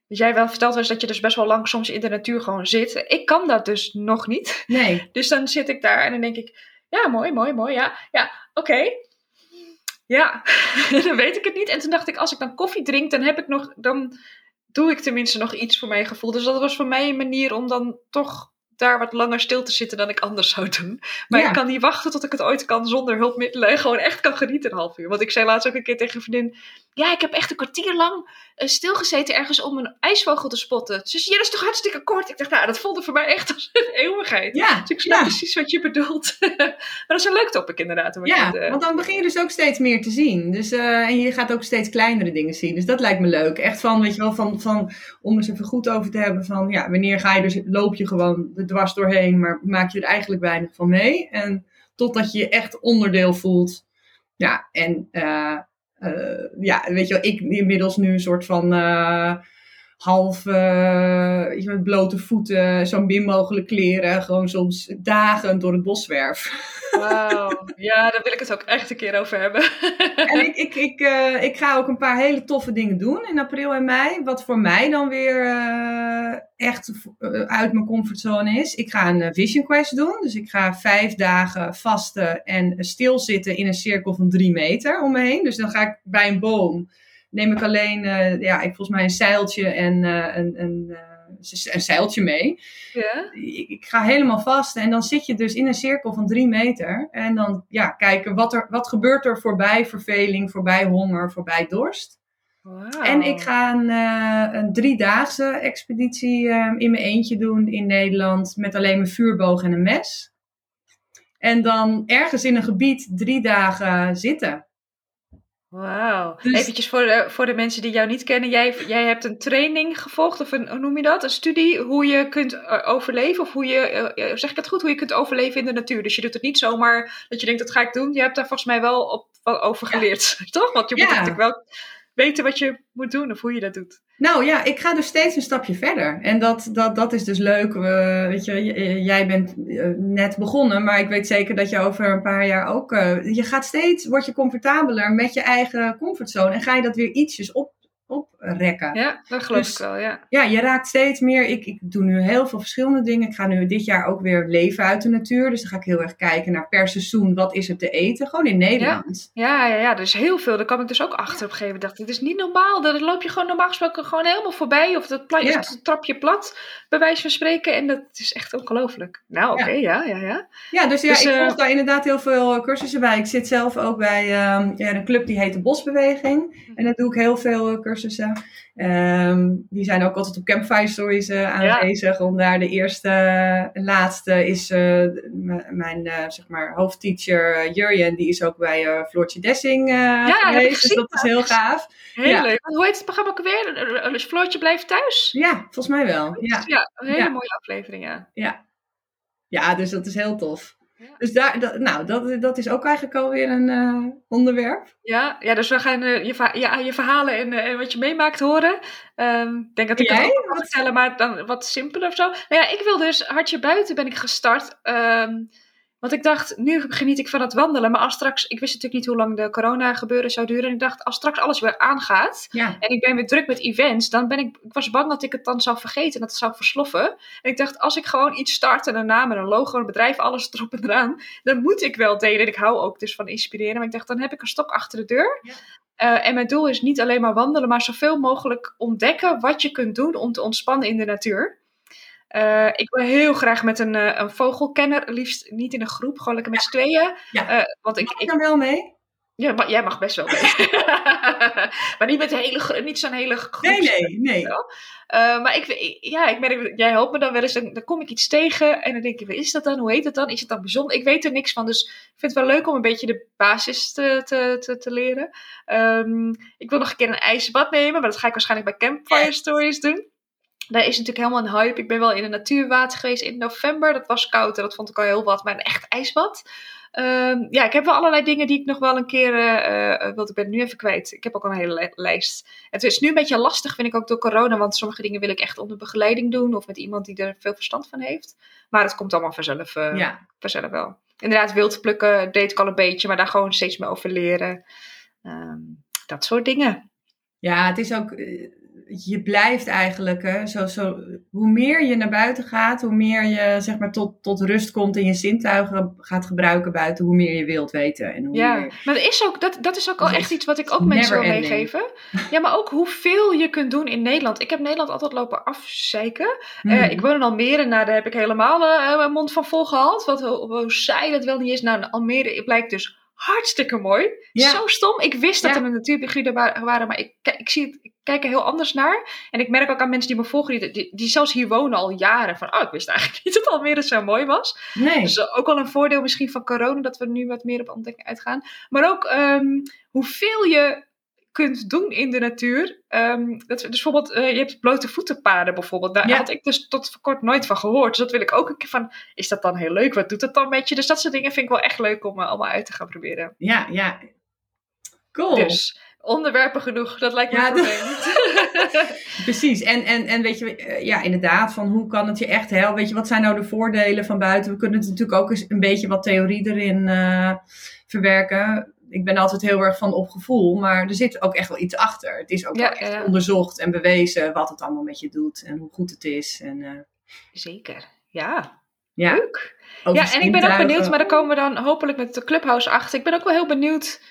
jij wel verteld was dat je dus best wel lang soms in de natuur gewoon zit. Ik kan dat dus nog niet. Nee. Dus dan zit ik daar en dan denk ik, ja, mooi, mooi, mooi. Ja, ja oké. Okay. Ja, dan weet ik het niet. En toen dacht ik, als ik dan koffie drink, dan heb ik nog, dan doe ik tenminste nog iets voor mijn gevoel. Dus dat was voor mij een manier om dan toch daar wat langer stil te zitten dan ik anders zou doen. Maar ik kan niet wachten tot ik het ooit kan zonder hulpmiddelen en gewoon echt kan genieten een half uur. Want ik zei laatst ook een keer tegen een vriendin, ja, ik heb echt een kwartier lang uh, stilgezeten ergens om een ijsvogel te spotten. Ze zei, ja, dat is toch hartstikke kort? Ik dacht, nou, dat voelde voor mij echt als een eeuwigheid. Ja, dus ik snap ja. precies wat je bedoelt. maar dat is een leuk topic inderdaad. Ja, het, uh... want dan begin je dus ook steeds meer te zien. Dus, uh, en je gaat ook steeds kleinere dingen zien. Dus dat lijkt me leuk. Echt van, weet je wel, van, van, om eens even goed over te hebben van, ja, wanneer ga je dus, loop je gewoon er dwars doorheen, maar maak je er eigenlijk weinig van mee. En totdat je je echt onderdeel voelt. Ja, en uh, ja, weet je wel, ik inmiddels nu een soort van uh, half uh, met blote voeten, zo min mogelijk kleren, gewoon soms dagen door het bos zwerf. Wauw, ja, daar wil ik het ook echt een keer over hebben. en ik, ik, ik, uh, ik ga ook een paar hele toffe dingen doen in april en mei, wat voor mij dan weer uh, echt uit mijn comfortzone is. Ik ga een Vision Quest doen, dus ik ga vijf dagen vasten en stilzitten in een cirkel van drie meter om me heen. Dus dan ga ik bij een boom neem ik alleen, uh, ja, ik volgens mij een zeiltje en uh, een, een, uh, een zeiltje mee. Ja. Ik, ik, ga helemaal vast en dan zit je dus in een cirkel van drie meter. En dan ja, kijken wat, er, wat gebeurt er voorbij verveling, voorbij honger, voorbij dorst. Wow. En ik ga een, een driedaagse expeditie in mijn eentje doen in Nederland met alleen mijn vuurboog en een mes. En dan ergens in een gebied drie dagen zitten. Wauw. Dus- Eventjes voor de, voor de mensen die jou niet kennen. Jij, jij hebt een training gevolgd, of een, hoe noem je dat? Een studie hoe je kunt eh, overleven. Of hoe je, eh, eh, zeg ik het goed, hoe je kunt overleven in de natuur. Dus je doet het niet zomaar dat je denkt, dat ga ik doen. Je hebt daar volgens mij wel op, over geleerd, toch? Want je moet Ja. natuurlijk wel weten wat je moet doen of hoe je dat doet. Nou ja, ik ga dus steeds een stapje verder. En dat, dat, dat is dus leuk. Eh, weet je, jij bent eh, net begonnen, maar ik weet zeker dat je over een paar jaar ook. eh, je gaat steeds, word je comfortabeler met je eigen comfortzone. En ga je dat weer ietsjes op, oprekken. Ja, dat geloof Dus- ik wel, ja. Ja, je raakt steeds meer. Ik, ik doe nu heel veel verschillende dingen. Ik ga nu dit jaar ook weer leven uit de natuur. Dus dan ga ik heel erg kijken naar per seizoen. Wat is er te eten? Gewoon in Nederland. Ja, ja, ja, er is heel veel. Daar kwam ik dus ook achter op een gegeven moment. dacht, dit is niet normaal. Dan loop je gewoon normaal gesproken gewoon helemaal voorbij. Of dat pla- Ja. dat trap je plat, bij wijze van spreken. En dat is echt ongelooflijk. Nou, oké, ja, ja, ja. Ja, dus ja, Dus, ik eh, volg daar inderdaad heel veel cursussen bij. Ik zit zelf ook bij ehm, ja, een club die heet de Bosbeweging. En daar doe ik heel veel eh, cursussen. Ehm, die zijn ook altijd op Campfire Stories eh, aanwezig. Om daar de eerste en laatste is eh, mijn eh, zeg maar, hoofdteacher eh, Jurjen. Die is ook bij eh Floortje Dessing eh ik geweest. Dus dat is heel gaaf. Heel Ja. leuk. Hoe heet het programma ook weer? Dus Floortje blijft thuis? Ja, volgens mij wel. Ja. Ja, een hele Ja. mooie aflevering, ja. Ja, dus dat is heel tof. Ja. Dus daar, dat, nou, dat, dat is ook eigenlijk alweer een eh, onderwerp. Ja, ja, dus we gaan eh, je, ja, je verhalen en, eh, en wat je meemaakt horen. Ehm, Ik denk dat ik het ook kan vertellen, maar dan wat simpeler of zo. Nou ja, ik wil dus Hartje Buiten ben ik gestart. Ehm, want ik dacht, nu geniet ik van het wandelen. Maar als straks, ik wist natuurlijk niet hoe lang de corona gebeuren zou duren. En ik dacht, als straks alles weer aangaat Ja. en ik ben weer druk met events, dan ben ik, ik was bang dat ik het dan zou vergeten en dat het zou versloffen. En ik dacht, als ik gewoon iets start en een naam en een logo, een bedrijf, alles erop en eraan, dan moet ik wel delen. En ik hou ook dus van inspireren. Maar ik dacht, dan heb ik een stok achter de deur. Ja. Eh, en mijn doel is niet alleen maar wandelen, maar zoveel mogelijk ontdekken wat je kunt doen om te ontspannen in de natuur. Eh, ik wil heel graag met een, eh, een vogelkenner, liefst niet in een groep, gewoon lekker met z'n tweeën. Ja. Eh, want ik, Mag ik ik, wel mee? ja, maar jij mag best wel mee. maar niet, met hele, niet zo'n hele groep. Nee, nee, nee. Maar ik, ja, ik merk, jij helpt me dan wel eens, dan, dan kom ik iets tegen en dan denk ik, wat is dat dan? Hoe heet het dan? Is het dan bijzonder? Ik weet er niks van, dus ik vind het wel leuk om een beetje de basis te, te, te, te leren. Ehm, ik wil nog een keer een ijsbad nemen, maar dat ga ik waarschijnlijk bij Campfire. Stories doen. Daar is natuurlijk helemaal een hype. Ik ben wel in een natuurwater geweest in november. Dat was koud en dat vond ik al heel wat, maar een echt ijsbad. Ehm, ja, ik heb wel allerlei dingen die ik nog wel een keer eh eh, want ik ben het nu even kwijt. Ik heb ook al een hele li- lijst. Het is nu een beetje lastig, vind ik ook door corona, want sommige dingen wil ik echt onder begeleiding doen of met iemand die er veel verstand van heeft. Maar het komt allemaal vanzelf, eh, Ja. vanzelf wel. Inderdaad, wild plukken deed ik al een beetje, maar daar gewoon steeds meer over leren. Ehm, dat soort dingen. Ja, het is ook. Je blijft eigenlijk, hè, zo, zo, hoe meer je naar buiten gaat, hoe meer je zeg maar tot, tot rust komt en je zintuigen gaat gebruiken buiten, hoe meer je wilt weten. En hoe Ja, meer... maar er is ook, dat, dat is ook al Dat is echt iets wat ik ook mensen wil ending. meegeven. Ja, maar ook hoeveel je kunt doen in Nederland. Ik heb Nederland altijd lopen afzeiken. Hmm. Eh, ik woon in Almere, nou daar heb ik helemaal eh, een mond van vol gehad. Wat, hoe, saai dat wel niet is. Nou, Almere blijkt dus hartstikke mooi. Ja. Zo stom. Ik wist dat Ja. er wa- waren, maar ik, ik, zie het, kijk er heel anders naar. En ik merk ook aan mensen die me volgen, die, die, die zelfs hier wonen al jaren. Van, oh, ik wist eigenlijk niet dat Almere zo mooi was. nee. Dus ook wel een voordeel misschien van corona, dat we nu wat meer op ontdekking uitgaan. Maar ook ehm, hoeveel je kunt doen in de natuur. Ehm, dat, dus bijvoorbeeld, eh, je hebt blote voetenpaden bijvoorbeeld. Daar Ja. had ik dus tot voor kort nooit van gehoord. Dus dat wil ik ook een keer van, is dat dan heel leuk? Wat doet dat dan met je? Dus dat soort dingen vind ik wel echt leuk om eh, allemaal uit te gaan proberen. Ja, ja. Cool. Dus onderwerpen genoeg, dat lijkt me Ja. Precies. En, en, en weet je, eh, ja, inderdaad, van hoe kan het je echt helpen? Weet je, wat zijn nou de voordelen van buiten? We kunnen het natuurlijk ook eens een beetje wat theorie erin eh, verwerken. Ik ben altijd heel erg van op gevoel, maar er zit ook echt wel iets achter. Het is ook Ja, wel echt ja, onderzocht en bewezen wat het allemaal met je doet en hoe goed het is. En, eh, Zeker, ja. ja, Leuk. Ja, en ik ben ook benieuwd, maar daar komen we dan hopelijk met de Clubhouse achter. Ik ben ook wel heel benieuwd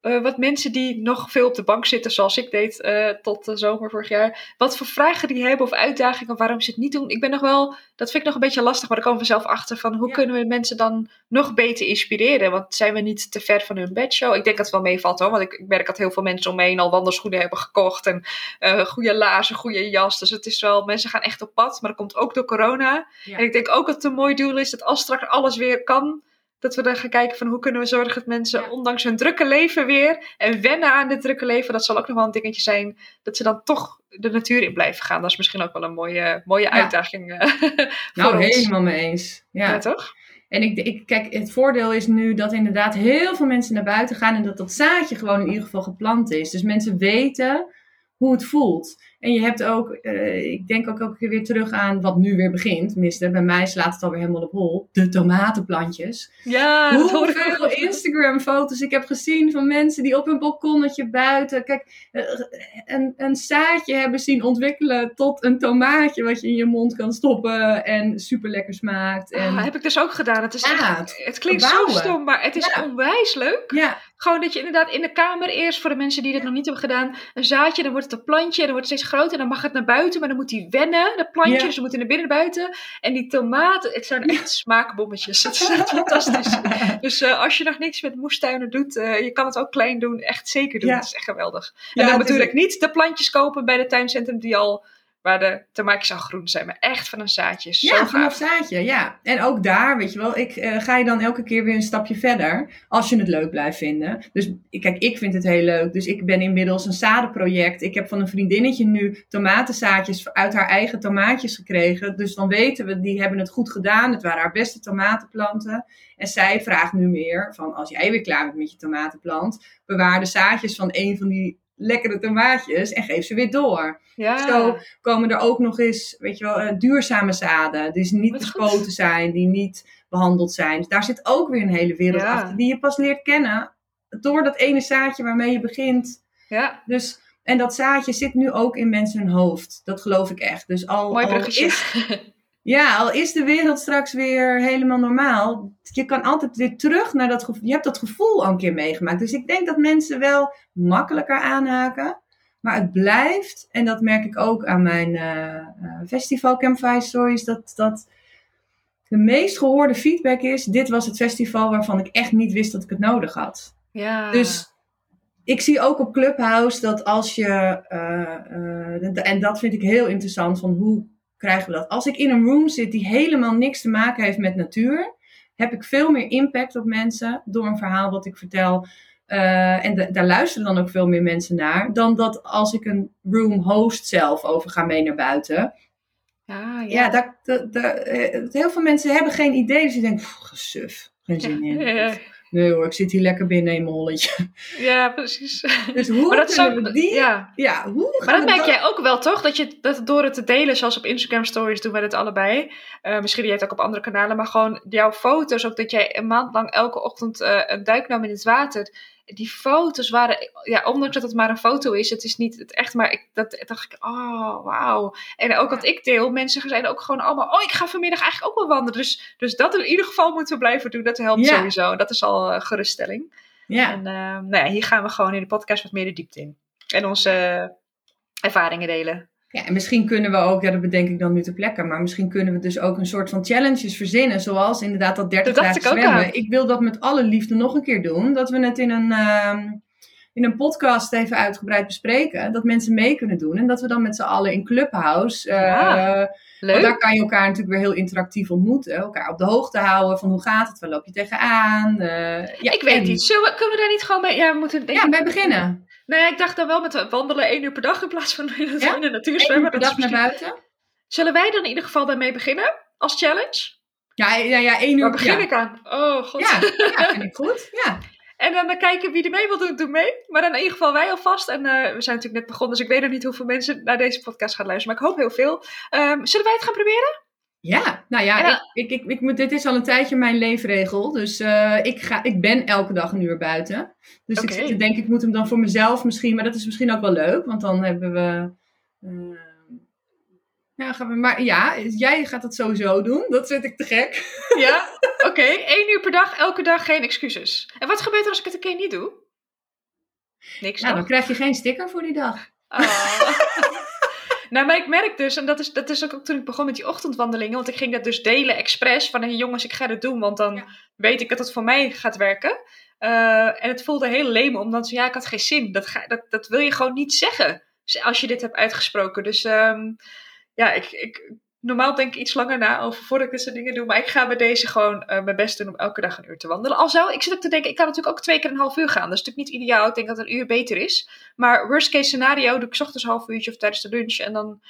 eh, wat mensen die nog veel op de bank zitten, zoals ik deed eh, tot de zomer vorig jaar, wat voor vragen die hebben of uitdagingen, waarom ze het niet doen. Ik ben nog wel, dat vind ik nog een beetje lastig, maar daar komen we zelf achter van hoe Ja. kunnen we mensen dan nog beter inspireren? Want zijn we niet te ver van hun bedshow? Ik denk dat het wel meevalt hoor, want ik, ik merk dat heel veel mensen om me heen al wandelschoenen hebben gekocht en eh, goede laarzen, goede jas. Dus het is wel, mensen gaan echt op pad, maar dat komt ook door corona. Ja. En ik denk ook dat het een mooi doel is dat als straks alles weer kan, Dat we dan gaan kijken van hoe kunnen we zorgen dat mensen ondanks hun drukke leven weer en wennen aan dit drukke leven. Dat zal ook nog wel een dingetje zijn dat ze dan toch de natuur in blijven gaan. Dat is misschien ook wel een mooie, mooie uitdaging. Uh, nou, helemaal mee eens. Ja, ja toch? En ik, ik, kijk, het voordeel is nu dat inderdaad heel veel mensen naar buiten gaan en dat dat zaadje gewoon in ieder geval geplant is. Dus mensen weten hoe het voelt. En je hebt ook, uh, ik denk ook elke keer weer terug aan wat nu weer begint. Tenminste, bij mij slaat het alweer helemaal op hol. De tomatenplantjes. Ja, Hoeveel Instagram-foto's ik heb gezien van mensen die op hun balkonnetje buiten. Kijk, uh, een, een zaadje hebben zien ontwikkelen tot een tomaatje wat je in je mond kan stoppen en super lekker smaakt. En... Ah, heb ik dus ook gedaan. Het, is ja, echt, het klinkt zo stom, maar het is onwijs leuk. Ja. Gewoon dat je inderdaad in de kamer eerst, voor de mensen die dit nog niet hebben gedaan, een zaadje, dan wordt het een plantje, dan wordt het steeds groter en dan mag het naar buiten, maar dan moet die wennen, de plantjes, ze moeten naar binnen buiten. En die tomaten, het zijn echt smaakbommetjes. Het is echt fantastisch. Dus uh, als je nog niks met moestuinen doet, uh, je kan het ook klein doen, echt zeker doen. Het is echt geweldig. En dan natuurlijk niet de plantjes kopen bij de tuincentrum die al waar de tomaatjes al groen zijn, maar echt van een zaadje. Zo ja, vanaf zaadje, ja. En ook daar, weet je wel, ik uh, ga je dan elke keer weer een stapje verder, als je het leuk blijft vinden. Dus kijk, ik vind het heel leuk, dus ik ben inmiddels een zadenproject. Ik heb van een vriendinnetje nu tomatenzaadjes uit haar eigen tomaatjes gekregen. Dus dan weten we, die hebben het goed gedaan. Het waren haar beste tomatenplanten. En zij vraagt nu meer van, als jij weer klaar bent met je tomatenplant, bewaar de zaadjes van een van die lekkere tomaatjes en geef ze weer door. Ja. Zo komen er ook nog eens, weet je wel, uh, duurzame zaden. Die niet bespoten zijn, die niet behandeld zijn. Dus daar zit ook weer een hele wereld Ja. achter. Die je pas leert kennen door dat ene zaadje waarmee je begint. Ja, Dus, en dat zaadje zit nu ook in mensen hun hoofd. Dat geloof ik echt. Dus al, mooi al is ja, al is de wereld straks weer helemaal normaal. Je kan altijd weer terug naar dat gevoel. Je hebt dat gevoel al een keer meegemaakt. Dus ik denk dat mensen wel makkelijker aanhaken. Maar het blijft, en dat merk ik ook aan mijn eh, festival Campfire Stories, dat, dat de meest gehoorde feedback is: dit was het festival waarvan ik echt niet wist dat ik het nodig had. ja. Dus ik zie ook op Clubhouse dat als je, eh, en dat vind ik heel interessant, van hoe krijgen we dat? Als ik in een room zit die helemaal niks te maken heeft met natuur, heb ik veel meer impact op mensen door een verhaal wat ik vertel. Eh, en da- daar luisteren dan ook veel meer mensen naar, dan dat als ik een room host zelf over ga mee naar buiten. ja, ja. Ja, daar, daar- daar- eh, heel veel mensen hebben geen idee, dus die denken, "Pff, gesuf, geen zin in. Nee hoor, ik zit hier lekker binnen in mijn holletje. ja, precies. Dus hoe Maar dat zou, we die... Ja, ja. hoe Maar dat merk jij ook wel, toch? Dat je dat door het te delen, zoals op Instagram Stories doen we het allebei. Eh, misschien jij het ook op andere kanalen, maar gewoon jouw foto's. Ook dat jij een maand lang elke ochtend eh, een duik nam in het water. Die foto's waren, ja, ondanks dat het maar een foto is, het is niet het echt, maar ik, dat dacht ik, oh, wauw. En ook wat ik deel, mensen zijn ook gewoon allemaal, oh, ik ga vanmiddag eigenlijk ook wel wandelen. Dus, dus dat in ieder geval moeten we blijven doen, dat helpt Ja. sowieso. Dat is al eh, geruststelling. Ja, En eh, nou ja, hier gaan we gewoon in de podcast wat meer de diepte in. En onze eh, ervaringen delen. Ja, en misschien kunnen we ook, ja, dat bedenk ik dan nu ter plekke, maar misschien kunnen we dus ook een soort van challenges verzinnen, zoals inderdaad dat 30 Dat dagen ik zwemmen. Ik wil dat met alle liefde nog een keer doen, dat we het in een, ehm, in een podcast even uitgebreid bespreken, dat mensen mee kunnen doen en dat we dan met z'n allen in Clubhouse, eh, Ja, want Leuk. daar kan je elkaar natuurlijk weer heel interactief ontmoeten, elkaar op de hoogte houden van hoe gaat het, waar loop je tegenaan. eh, ja, ik weet en- niet. Zullen we, kunnen we daar niet gewoon mee? Ja, we moeten Ja, ik- bij beginnen. Nee, ik dacht dan wel met wandelen één uur per dag in plaats van in de, Ja? in de natuur Eén zwemmen. uur per Dat is dag naar misschien- buiten. Zullen wij dan in ieder geval daarmee beginnen? Als challenge? Ja, ja, ja één uur Waar begin ja. ik aan? Oh, god. Ja, ja, vind ik goed. Ja. En dan eh, kijken wie er mee wil doen, doe mee. Maar dan in ieder geval wij alvast. En eh, we zijn natuurlijk net begonnen, dus ik weet nog niet hoeveel mensen naar deze podcast gaan luisteren. Maar ik hoop heel veel. Ehm, zullen wij het gaan proberen? Ja, nou ja, Ja. Ik, ik, ik, ik moet, dit is al een tijdje mijn leefregel. Dus eh, ik, ga, ik ben elke dag een uur buiten. Dus ik Oké. zit te denken, ik moet hem dan voor mezelf misschien. Maar dat is misschien ook wel leuk, want dan hebben we... ja, gaan we maar ja, jij gaat het sowieso doen. Dat vind ik te gek. Ja? Oké, één uur per dag, elke dag, geen excuses. En wat gebeurt er als ik het een keer niet doe? Niks, Nou, toch? dan krijg je geen sticker voor die dag. Oh. nou, maar ik merk dus, en dat is, dat is ook toen ik begon met die ochtendwandelingen, want ik ging dat dus delen expres van, hey, jongens, ik ga dit doen, want dan Ja. weet ik dat het voor mij gaat werken. Eh, en het voelde heel leem, omdat ja, ik had geen zin. Dat, ga, dat, dat wil je gewoon niet zeggen, als je dit hebt uitgesproken. Dus ehm, ja, ik, ik normaal denk ik iets langer na over voordat ik dit soort dingen doe. Maar ik ga bij deze gewoon uh, mijn best doen om elke dag een uur te wandelen. Al zou, ik zit ook te denken, ik kan natuurlijk ook twee keer een half uur gaan. Dat is natuurlijk niet ideaal. Ik denk dat een uur beter is. Maar worst case scenario doe ik ochtends een half uurtje of tijdens de lunch. En dan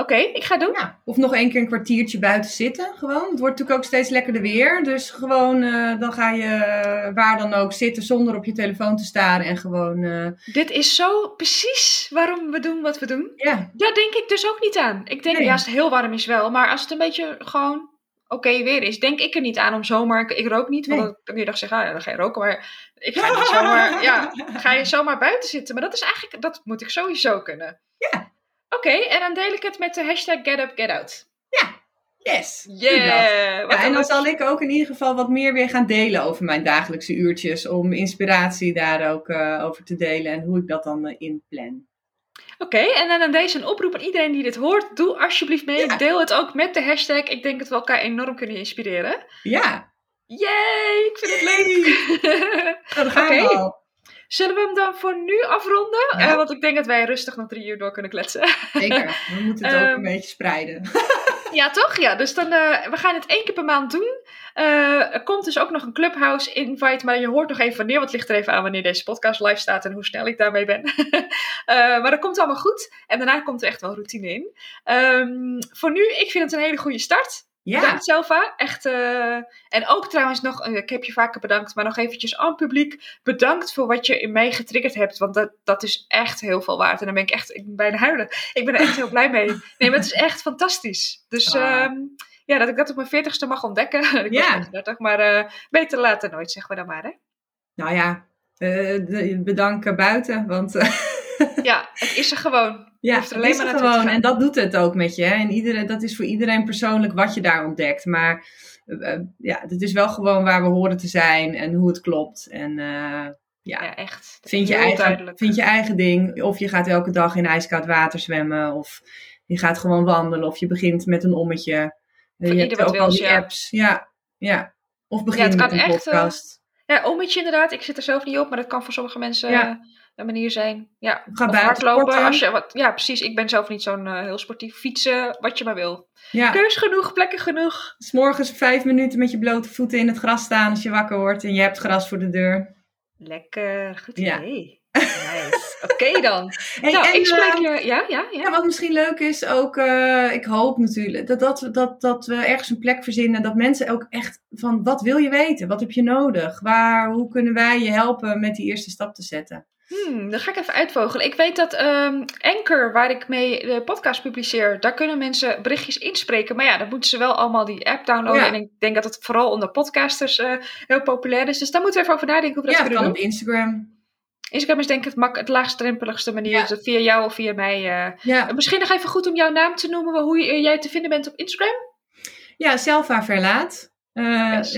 Oké, ik ga doen. Ja, of nog één keer een kwartiertje buiten zitten. Gewoon. Het wordt natuurlijk ook steeds lekkerder weer. Dus gewoon, uh, dan ga je waar dan ook zitten zonder op je telefoon te staren. En gewoon. Uh... Dit is zo precies waarom we doen wat we doen. Ja. Daar denk ik dus ook niet aan. Ik denk, nee. ja, als het heel warm is wel. Maar als het een beetje gewoon oké weer is, denk ik er niet aan om zomaar. Ik rook niet, want nee. dan kun je dag zeggen, ah, dan ga je roken. Maar ik ga niet zomaar. ja, ga je zomaar buiten zitten. Maar dat is eigenlijk, dat moet ik sowieso kunnen. Oké, en dan deel ik het met de hashtag GetUpGetOut. Ja, yes. Yeah. Ja, en dan zal ik ook in ieder geval wat meer weer gaan delen over mijn dagelijkse uurtjes. Om inspiratie daar ook uh, over te delen en hoe ik dat dan uh, inplan. Oké, en dan deze een oproep aan iedereen die dit hoort. Doe alsjeblieft mee. Ja. Deel het ook met de hashtag. Ik denk dat we elkaar enorm kunnen inspireren. Ja. Yay, ik vind het leuk. Nou, we al. Zullen we hem dan voor nu afronden? Ja. Uh, want ik denk dat wij rustig nog drie uur door kunnen kletsen. Zeker, we moeten het um, ook een beetje spreiden. ja, toch? Ja, dus dan, uh, we gaan het één keer per maand doen. Uh, er komt dus ook nog een Clubhouse invite, maar je hoort nog even wanneer, want het ligt er even aan wanneer deze podcast live staat en hoe snel ik daarmee ben. maar dat komt allemaal goed. En daarna komt er echt wel routine in. Um, voor nu, ik vind het een hele goede start. Ja. Bedankt Selva. Echt, uh, en ook trouwens nog, ik heb je vaker bedankt, maar nog eventjes aan het publiek. Bedankt voor wat je in mij getriggerd hebt. Want dat, dat is echt heel veel waard. En dan ben ik echt, ik ben bijna huilen. Ik ben er echt heel blij mee. Nee, maar het is echt fantastisch. Dus ah. um, ja, dat ik dat op mijn veertigste mag ontdekken. ik ja. ben 30, maar uh, beter later nooit, zeggen we dan maar. Hè? Nou ja, uh, bedanken buiten, want... ja, het is er gewoon. Ja, het is er gewoon. En dat doet het ook met je. Hè? En iedereen, dat is voor iedereen persoonlijk wat je daar ontdekt. Maar uh, ja, het is wel gewoon waar we horen te zijn en hoe het klopt. En uh, ja, ja, echt. Vind je, eigen, vind je eigen ding. Of je gaat elke dag in ijskoud water zwemmen. Of je gaat gewoon wandelen. Of je begint met een ommetje. Voor je hebt ook al die ja. apps. Ja, ja. Of begin ja, met een echt, podcast. Uh, ja, ommetje inderdaad. Ik zit er zelf niet op. Maar dat kan voor sommige mensen... Een manier zijn. Ja, Ga hardlopen. Als je, wat, ja, precies. Ik ben zelf niet zo'n uh, heel sportief. Fietsen, wat je maar wil. Ja. Keus genoeg, plekken genoeg. S morgens vijf minuten met je blote voeten in het gras staan als je wakker wordt en je hebt gras voor de deur. Lekker, goed idee. Ja. Nice. Oké okay dan. Hey, nou, en, ik spreek je. Ja, ja, ja. ja wat misschien leuk is, ook, uh, ik hoop natuurlijk, dat, dat, dat, dat we ergens een plek verzinnen. Dat mensen ook echt van wat wil je weten? Wat heb je nodig? Waar, hoe kunnen wij je helpen met die eerste stap te zetten? Hmm, dan ga ik even uitvogelen. Ik weet dat um, Anchor, waar ik mee de podcast publiceer, daar kunnen mensen berichtjes inspreken. Maar ja, dan moeten ze wel allemaal die app downloaden. Ja. En ik denk dat het vooral onder podcasters uh, heel populair is. Dus daar moeten we even over nadenken hoe we dat ja, kunnen doen. Ja, op Instagram. Instagram is denk ik het, mak het laagstrepeligste manier. Ja. Dus via jou of via mij. Uh, ja. Misschien nog even goed om jouw naam te noemen, hoe je, jij te vinden bent op Instagram. Ja, Selva Verlaat.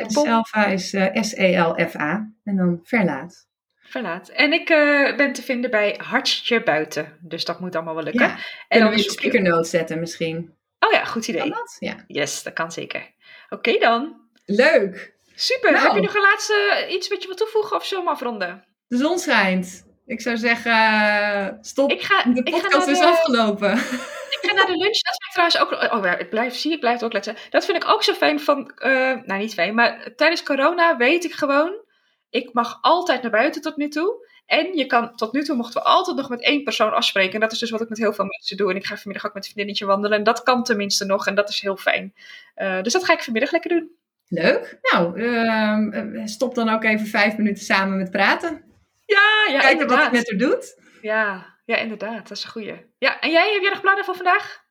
Selva is S-E-L-F-A. En dan Verlaat. Verlaat. En ik uh, ben te vinden bij Hartje Buiten. Dus dat moet allemaal wel lukken. Ja. En dan we je speaker notes zetten misschien. Oh ja, goed idee. Kan dat? Ja. Yes, dat kan zeker. Oké okay, dan. Leuk. Super. Nou. Heb je nog een laatste iets wat je wil toevoegen of zullen we afronden? De zon schijnt. Ik zou zeggen, uh, stop. Ik ga, de podcast is de... afgelopen. Ik ga naar de lunch. Dat vind ik trouwens ook. Oh ik blijf, zie, ik blijf het ook letten. Dat vind ik ook zo fijn van. Uh, nou, niet fijn, maar tijdens corona weet ik gewoon ik mag altijd naar buiten tot nu toe. En je kan, tot nu toe mochten we altijd nog met één persoon afspreken. En dat is dus wat ik met heel veel mensen doe. En ik ga vanmiddag ook met een vriendinnetje wandelen. En dat kan tenminste nog. En dat is heel fijn. Uh, dus dat ga ik vanmiddag lekker doen. Leuk. Nou, uh, stop dan ook even vijf minuten samen met praten. Ja, ja Kijken inderdaad. wat het met haar doet. Ja, ja, inderdaad. Dat is een goeie. Ja, en jij, heb jij nog plannen voor vandaag?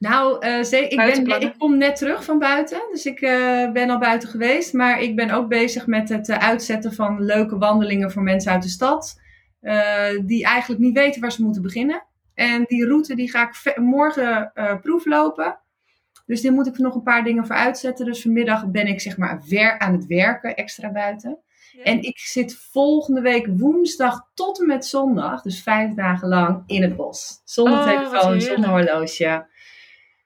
Nou, uh, ik, ben, ik kom net terug van buiten. Dus ik uh, ben al buiten geweest. Maar ik ben ook bezig met het uh, uitzetten van leuke wandelingen voor mensen uit de stad. die eigenlijk niet weten waar ze moeten beginnen. En die route die ga ik morgen proeflopen. Dus daar moet ik nog een paar dingen voor uitzetten. Dus vanmiddag ben ik zeg maar wer aan het werken, extra buiten. Ja. En ik zit volgende week woensdag tot en met zondag, dus vijf dagen lang, in het bos. Zonder Oh, telefoon, zonder horloge.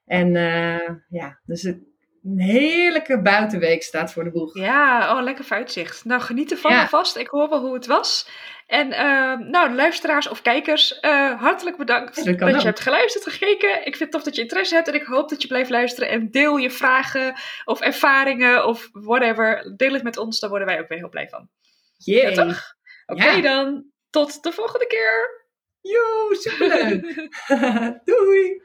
En uh, ja, dus het, een heerlijke buitenweek staat voor de boeg. Ja, oh, lekker vooruitzicht. Nou, geniet ervan Ja. alvast. Ik hoor wel hoe het was. En eh, nou, luisteraars of kijkers, eh, hartelijk bedankt Ja, dat, je hebt geluisterd, gekeken. Ik vind het tof dat je interesse hebt en ik hoop dat je blijft luisteren. En deel je vragen of ervaringen of whatever. Deel het met ons, daar worden wij ook weer heel blij van. Ja, toch? Oké Ja. dan, tot de volgende keer. Yo, superleuk. Doei.